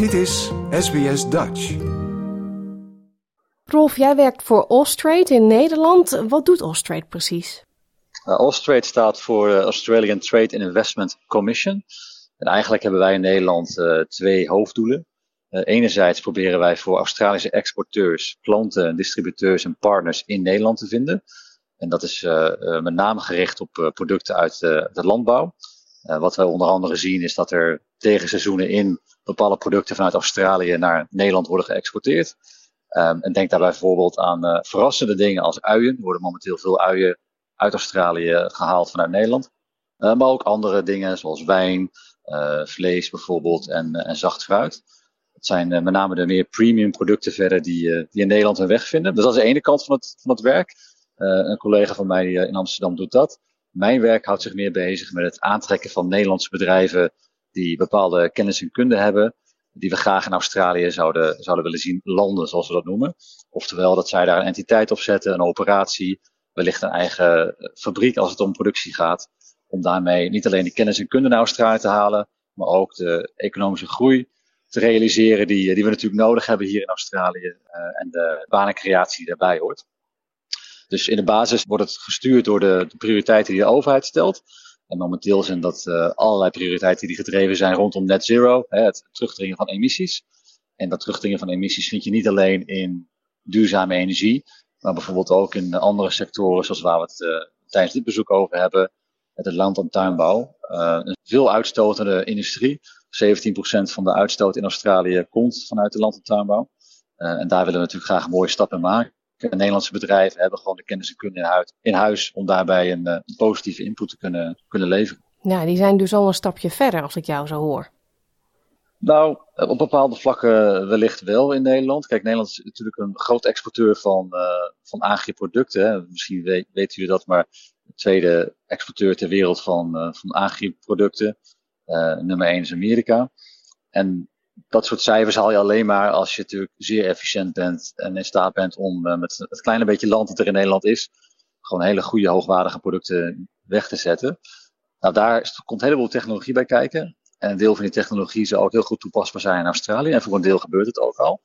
Dit is SBS Dutch. Rolf, jij werkt voor Austrade in Nederland. Wat doet Austrade precies? Uh, Austrade staat voor uh, Australian Trade and Investment Commission. En eigenlijk hebben wij in Nederland uh, twee hoofddoelen. enerzijds proberen wij voor Australische exporteurs, klanten, distributeurs en partners in Nederland te vinden. En dat is met name gericht op producten uit de landbouw. wat wij onder andere zien is dat er tegen seizoenen in bepaalde producten vanuit Australië naar Nederland worden geëxporteerd. Um, en denk daarbij bijvoorbeeld aan uh, verrassende dingen als uien. Er worden momenteel veel uien uit Australië gehaald vanuit Nederland. Uh, maar ook andere dingen zoals wijn, uh, vlees bijvoorbeeld en, en zacht fruit. Het zijn met name de meer premium producten verder die, die in Nederland hun weg vinden. Dus dat is de ene kant van het, van het werk. een collega van mij in Amsterdam doet dat. Mijn werk houdt zich meer bezig met het aantrekken van Nederlandse bedrijven die bepaalde kennis en kunde hebben, die we graag in Australië zouden, zouden willen zien landen, zoals we dat noemen. Oftewel dat zij daar een entiteit op zetten, een operatie, wellicht een eigen fabriek als het om productie gaat. Om daarmee niet alleen de kennis en kunde naar Australië te halen, maar ook de economische groei te realiseren die, die we natuurlijk nodig hebben hier in Australië uh, en de banencreatie daarbij hoort. Dus in de basis wordt het gestuurd door de prioriteiten die de overheid stelt. En momenteel zijn dat uh, allerlei prioriteiten die gedreven zijn rondom net zero, hè, het terugdringen van emissies. En dat terugdringen van emissies vind je niet alleen in duurzame energie, maar bijvoorbeeld ook in andere sectoren, zoals waar we het uh, tijdens dit bezoek over hebben, het land- en tuinbouw. Uh, een veel uitstotende industrie. 17% van de uitstoot in Australië komt vanuit de land- en tuinbouw. en daar willen we natuurlijk graag mooie stappen maken. Nederlandse bedrijven hebben gewoon de kennis en kunde in huis, in huis om daarbij een, een, positieve input te kunnen, kunnen leveren. Nou, die zijn dus al een stapje verder als ik jou zo hoor. Nou, op bepaalde vlakken wellicht wel in Nederland. Kijk, Nederland is natuurlijk een groot exporteur van, uh, van agriproducten. Misschien weet, weten jullie dat, maar de tweede exporteur ter wereld van, uh, van agriproducten. Uh, nummer 1 is Amerika. En dat soort cijfers haal je alleen maar als je natuurlijk zeer efficiënt bent en in staat bent om uh, met het kleine beetje land dat er in Nederland is, gewoon hele goede, hoogwaardige producten weg te zetten. Nou, daar komt een heleboel technologie bij kijken. En een deel van die technologie zou ook heel goed toepasbaar zijn in Australië. En voor een deel gebeurt het ook al.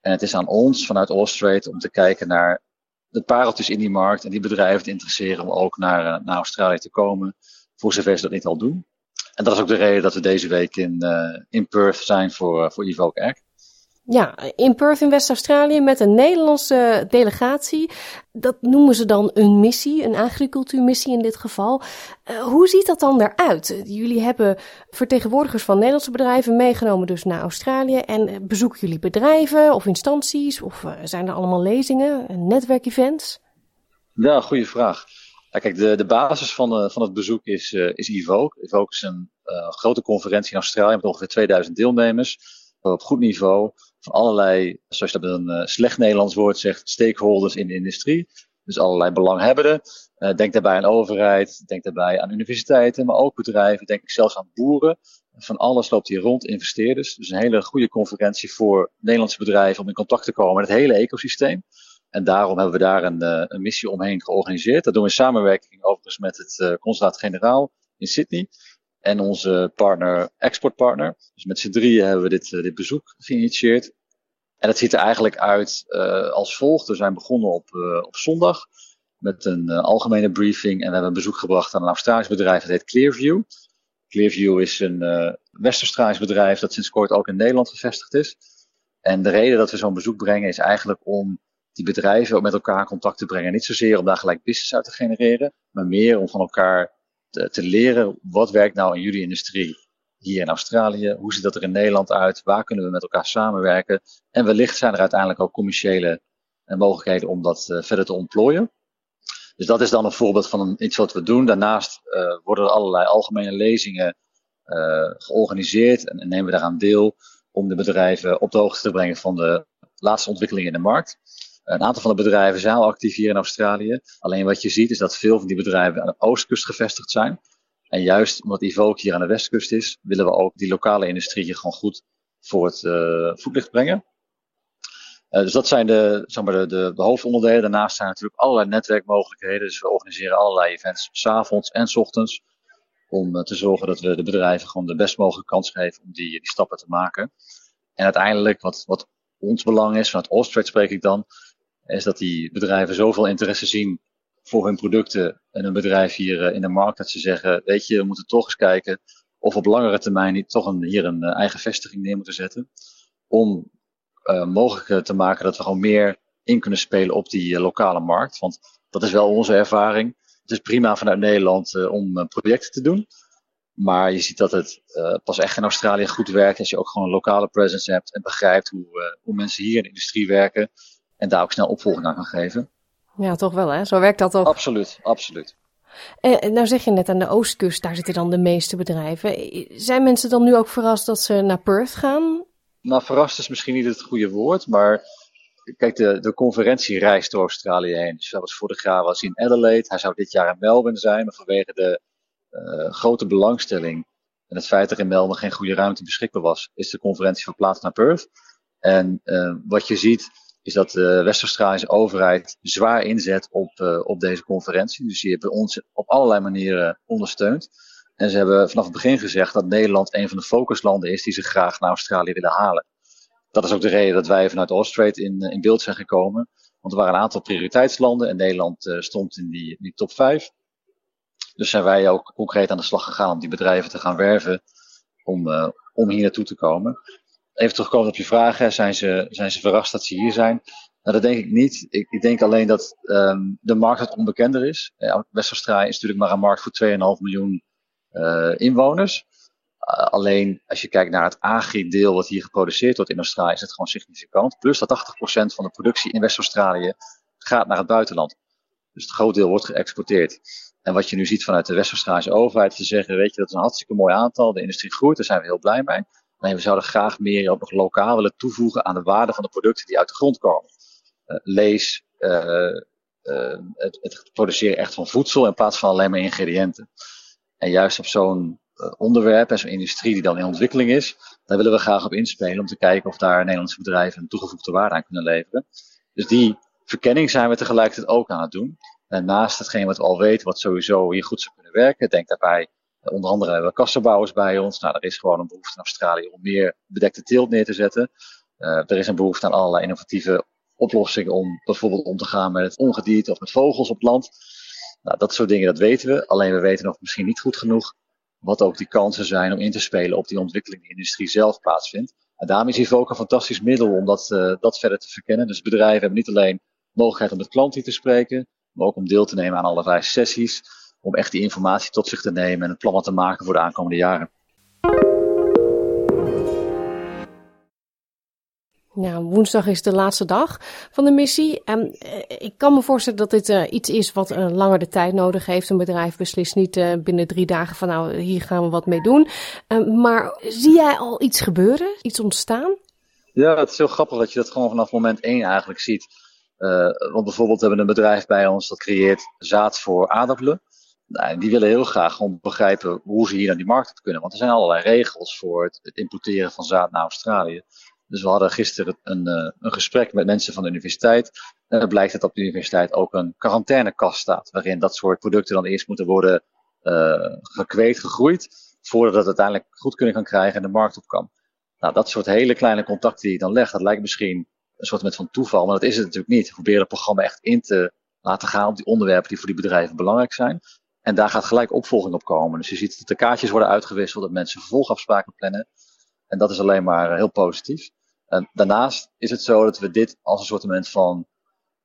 En het is aan ons vanuit Austrade om te kijken naar de pareltjes in die markt en die bedrijven te interesseren om ook naar, uh, naar Australië te komen, voor zover ze dat niet al doen. En dat is ook de reden dat we deze week in, uh, in Perth zijn voor, uh, voor Evoke. Ja, in Perth in West-Australië met een Nederlandse delegatie. Dat noemen ze dan een missie, een agricultuurmissie in dit geval. Uh, hoe ziet dat dan eruit? Jullie hebben vertegenwoordigers van Nederlandse bedrijven meegenomen dus naar Australië. En bezoeken jullie bedrijven of instanties? Of zijn er allemaal lezingen, netwerkevents? Ja, goede vraag. Ja, kijk, de, de basis van, uh, van het bezoek is, uh, is Evoke. Evoke is een uh, grote conferentie in Australië met ongeveer 2000 deelnemers. Op goed niveau. Van allerlei, zoals je dat met een slecht Nederlands woord zegt, stakeholders in de industrie. Dus allerlei belanghebbenden. denk daarbij aan overheid, denk daarbij aan universiteiten, maar ook bedrijven. Denk zelfs aan boeren. Van alles loopt hier rond, investeerders. Dus een hele goede conferentie voor Nederlandse bedrijven om in contact te komen met het hele ecosysteem. En daarom hebben we daar een, uh, een missie omheen georganiseerd. Dat doen we in samenwerking overigens met het uh, consulaat-generaal in Sydney. En onze partner, exportpartner. Dus met z'n drieën hebben we dit, uh, dit bezoek geïnitieerd. En het ziet er eigenlijk uit als volgt. We zijn begonnen op, op zondag met een algemene briefing. En we hebben een bezoek gebracht aan een Australisch bedrijf dat heet Clearview. Clearview is een West-Australisch bedrijf dat sinds kort ook in Nederland gevestigd is. En de reden dat we zo'n bezoek brengen is eigenlijk om die bedrijven ook met elkaar in contact te brengen. Niet zozeer om daar gelijk business uit te genereren, maar meer om van elkaar te, leren wat werkt nou in jullie industrie hier in Australië, hoe ziet dat er in Nederland uit, waar kunnen we met elkaar samenwerken en wellicht zijn er uiteindelijk ook commerciële uh, mogelijkheden om dat uh, verder te ontplooien. Dus dat is dan een voorbeeld van een, iets wat we doen. Daarnaast uh, worden er allerlei algemene lezingen georganiseerd en, en nemen we daaraan deel om de bedrijven op de hoogte te brengen van de laatste ontwikkelingen in de markt. Een aantal van de bedrijven zijn al actief hier in Australië. Alleen wat je ziet is dat veel van die bedrijven aan de oostkust gevestigd zijn. En juist omdat Evoke hier aan de westkust is, willen we ook die lokale industrie hier gewoon goed voor het uh, voetlicht brengen. Uh, dus dat zijn de, zeg maar de, de, de, hoofdonderdelen. Daarnaast zijn natuurlijk allerlei netwerkmogelijkheden. Dus we organiseren allerlei events s avonds en s ochtends. Om uh, te zorgen dat we de bedrijven gewoon de best mogelijke kans geven om die, die stappen te maken. En uiteindelijk, wat, wat ons belang is, vanuit Austrade spreek ik dan, is dat die bedrijven zoveel interesse zien voor hun producten en een bedrijf hier eh, in de markt, dat ze zeggen, weet je, we moeten toch eens kijken of op langere termijn niet toch een, hier een eigen vestiging neer moeten zetten. Om uh, mogelijk te maken dat we gewoon meer in kunnen spelen op die lokale markt. Want dat is wel onze ervaring. Het is prima vanuit Nederland om projecten te doen. Maar je ziet dat het pas echt in Australië goed werkt als je ook gewoon een lokale presence hebt en begrijpt hoe, hoe mensen hier in de industrie werken en daar ook snel opvolging aan kan geven. Ja, toch wel hè? Zo werkt dat toch? Absoluut, absoluut. En nou zeg je net aan de oostkust, daar zitten dan de meeste bedrijven. Zijn mensen dan nu ook verrast dat ze naar Perth gaan? Nou, verrast is misschien niet het goede woord, maar kijk, de, de conferentie reist door Australië heen. Dus was vorig jaar was in Adelaide, hij zou dit jaar in Melbourne zijn, maar vanwege de uh, grote belangstelling en het feit dat er in Melbourne geen goede ruimte beschikbaar was, is de conferentie verplaatst naar Perth. En uh, wat je ziet is dat de West-Australische overheid zwaar inzet op, uh, op deze conferentie. Dus die hebben ons op allerlei manieren ondersteund. En ze hebben vanaf het begin gezegd dat Nederland een van de focuslanden is die ze graag naar Australië willen halen. Dat is ook de reden dat wij vanuit Austrade in, in beeld zijn gekomen. Want er waren een aantal prioriteitslanden en Nederland uh, stond in die, die top 5. Dus zijn wij ook concreet aan de slag gegaan om die bedrijven te gaan werven om, om hier naartoe te komen. Even terugkomen op je vragen. Zijn ze, zijn ze verrast dat ze hier zijn? Nou, dat denk ik niet. Ik, ik denk alleen dat um, de markt wat onbekender is. Ja, West-Australië is natuurlijk maar een markt voor 2,5 miljoen uh, inwoners. Uh, alleen als je kijkt naar het agri-deel wat hier geproduceerd wordt in Australië, is het gewoon significant. Plus dat 80% van de productie in West-Australië gaat naar het buitenland. Dus het groot deel wordt geëxporteerd. En wat je nu ziet vanuit de West-Australische overheid, te zeggen, weet je, dat is een hartstikke mooi aantal, de industrie groeit, daar zijn we heel blij mee. Nee, we zouden graag meer ook nog lokaal willen toevoegen aan de waarde van de producten die uit de grond komen. Uh, lees, uh, uh, het, het, produceren echt van voedsel in plaats van alleen maar ingrediënten. En juist op zo'n onderwerp en zo'n industrie die dan in ontwikkeling is, daar willen we graag op inspelen om te kijken of daar Nederlandse bedrijven een toegevoegde waarde aan kunnen leveren. Dus die verkenning zijn we tegelijkertijd ook aan het doen. En naast hetgeen wat we al weten, wat sowieso hier goed zou kunnen werken, denk daarbij Onder andere hebben we kassenbouwers bij ons. Nou, er is gewoon een behoefte in Australië om meer bedekte teelt neer te zetten. Uh, er is een behoefte aan allerlei innovatieve oplossingen om bijvoorbeeld om te gaan met het ongedierte of met vogels op land. Nou, dat soort dingen, dat weten we. Alleen we weten nog misschien niet goed genoeg wat ook die kansen zijn om in te spelen op die ontwikkeling die de industrie zelf plaatsvindt. En daarom is hier ook een fantastisch middel om dat, uh, dat verder te verkennen. Dus bedrijven hebben niet alleen mogelijkheid om met klanten te spreken, maar ook om deel te nemen aan alle vijf sessies om echt die informatie tot zich te nemen en een plan te maken voor de aankomende jaren. Nou, woensdag is de laatste dag van de missie. En eh, ik kan me voorstellen dat dit uh, iets is wat uh, langer de tijd nodig heeft. Een bedrijf beslist niet uh, binnen drie dagen van nou, hier gaan we wat mee doen. maar zie jij al iets gebeuren? Iets ontstaan? Ja, het is heel grappig dat je dat gewoon vanaf moment één eigenlijk ziet. want bijvoorbeeld hebben we een bedrijf bij ons dat creëert zaad voor aardappelen. Nou, die willen heel graag gewoon begrijpen hoe ze hier naar die markt kunnen. Want er zijn allerlei regels voor het, importeren van zaad naar Australië. Dus we hadden gisteren een, uh, een gesprek met mensen van de universiteit. En het blijkt dat op de universiteit ook een quarantainekast staat. Waarin dat soort producten dan eerst moeten worden uh, gekweekt, gegroeid. Voordat het uiteindelijk goed kunnen gaan krijgen en de markt op kan. Nou, dat soort hele kleine contacten die je dan legt, dat lijkt misschien een soort van toeval. Maar dat is het natuurlijk niet. We proberen het programma echt in te laten gaan op die onderwerpen die voor die bedrijven belangrijk zijn. En daar gaat gelijk opvolging op komen. Dus je ziet dat de kaartjes worden uitgewisseld, dat mensen vervolgafspraken plannen. En dat is alleen maar eh, heel positief. En daarnaast is het zo dat we dit als een soort van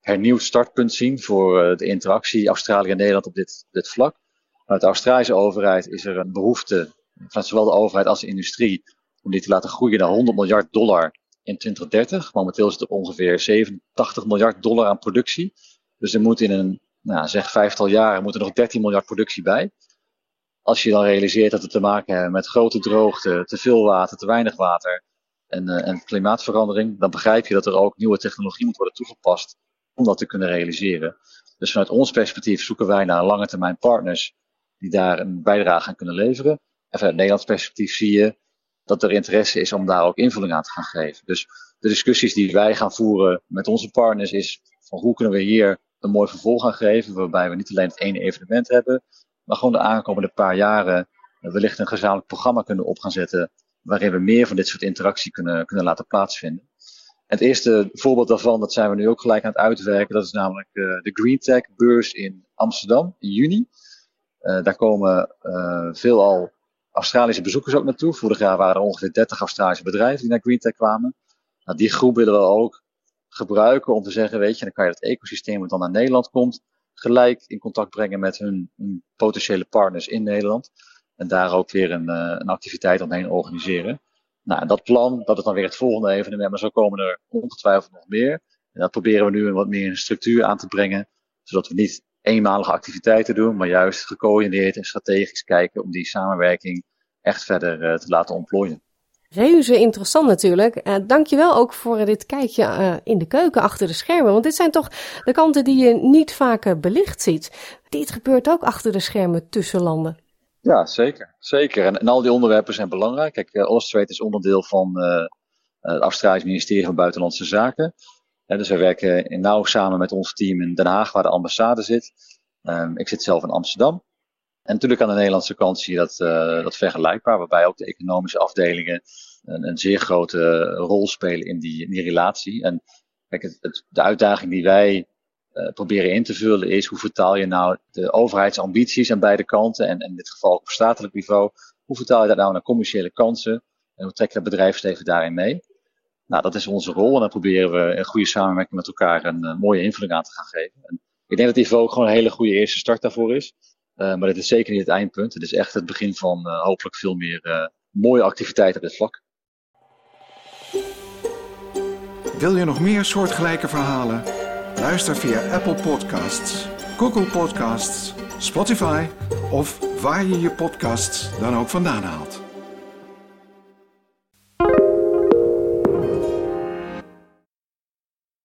hernieuwd startpunt zien voor eh, de interactie Australië en Nederland op dit, dit vlak. Vanuit de Australische overheid is er een behoefte, vanuit zowel de overheid als de industrie, om dit te laten groeien naar 100 miljard dollar in 2030. Momenteel is het ongeveer 87 miljard dollar aan productie. Dus er moet in een nou, zeg vijftal jaren moet er nog 13 miljard productie bij. Als je dan realiseert dat we te maken hebben met grote droogte, te veel water, te weinig water en, uh, en klimaatverandering, dan begrijp je dat er ook nieuwe technologie moet worden toegepast om dat te kunnen realiseren. Dus vanuit ons perspectief zoeken wij naar lange termijn partners die daar een bijdrage aan kunnen leveren. En vanuit Nederlands perspectief zie je dat er interesse is om daar ook invulling aan te gaan geven. Dus de discussies die wij gaan voeren met onze partners is van hoe kunnen we hier een mooi vervolg gaan geven. Waarbij we niet alleen het ene evenement hebben, maar gewoon de aankomende paar jaren wellicht een gezamenlijk programma kunnen op gaan zetten. waarin we meer van dit soort interactie kunnen, kunnen laten plaatsvinden. En het eerste voorbeeld daarvan, dat zijn we nu ook gelijk aan het uitwerken, dat is namelijk uh, de Green Tech beurs in Amsterdam in juni. Uh, daar komen uh, veelal Australische bezoekers ook naartoe. Vorig jaar waren er ongeveer 30 Australische bedrijven die naar Green Tech kwamen. Nou, die groep willen we ook gebruiken om te zeggen, weet je, dan kan je het ecosysteem wat dan naar Nederland komt, gelijk in contact brengen met hun, potentiële partners in Nederland. En daar ook weer een, uh, een activiteit omheen organiseren. Nou, dat plan, dat is dan weer het volgende evenement, maar zo komen er ongetwijfeld nog meer. En dat proberen we nu wat meer een structuur aan te brengen, zodat we niet eenmalige activiteiten doen, maar juist gecoördineerd en strategisch kijken om die samenwerking echt verder uh, te laten ontplooien. Reuze interessant natuurlijk. Uh, dankjewel ook voor dit kijkje uh, in de keuken achter de schermen. Want dit zijn toch de kanten die je niet vaak belicht ziet. Dit gebeurt ook achter de schermen tussen landen. Ja, zeker. zeker. En, en al die onderwerpen zijn belangrijk. Kijk, uh, is onderdeel van het Australisch ministerie van Buitenlandse Zaken. En dus wij werken nauw samen met ons team in Den Haag, waar de ambassade zit. Um, ik zit zelf in Amsterdam. En natuurlijk aan de Nederlandse kant zie je dat, uh, dat vergelijkbaar, waarbij ook de economische afdelingen een, een zeer grote rol spelen in die, die relatie. En het, het, de uitdaging die wij uh, proberen in te vullen is hoe vertaal je nou de overheidsambities aan beide kanten, en, en in dit geval op statelijk niveau, hoe vertaal je dat nou naar commerciële kansen en hoe trek je het bedrijfsleven daarin mee? Nou, dat is onze rol en dan proberen we in goede samenwerking met elkaar een, mooie invulling aan te gaan geven. En ik denk dat Ivo ook gewoon een hele goede eerste start daarvoor is. Uh, maar dit is zeker niet het eindpunt. Het is echt het begin van uh, hopelijk veel meer uh, mooie activiteiten op dit vlak. Wil je nog meer soortgelijke verhalen? Luister via Apple Podcasts, Google Podcasts, Spotify of waar je je podcasts dan ook vandaan haalt.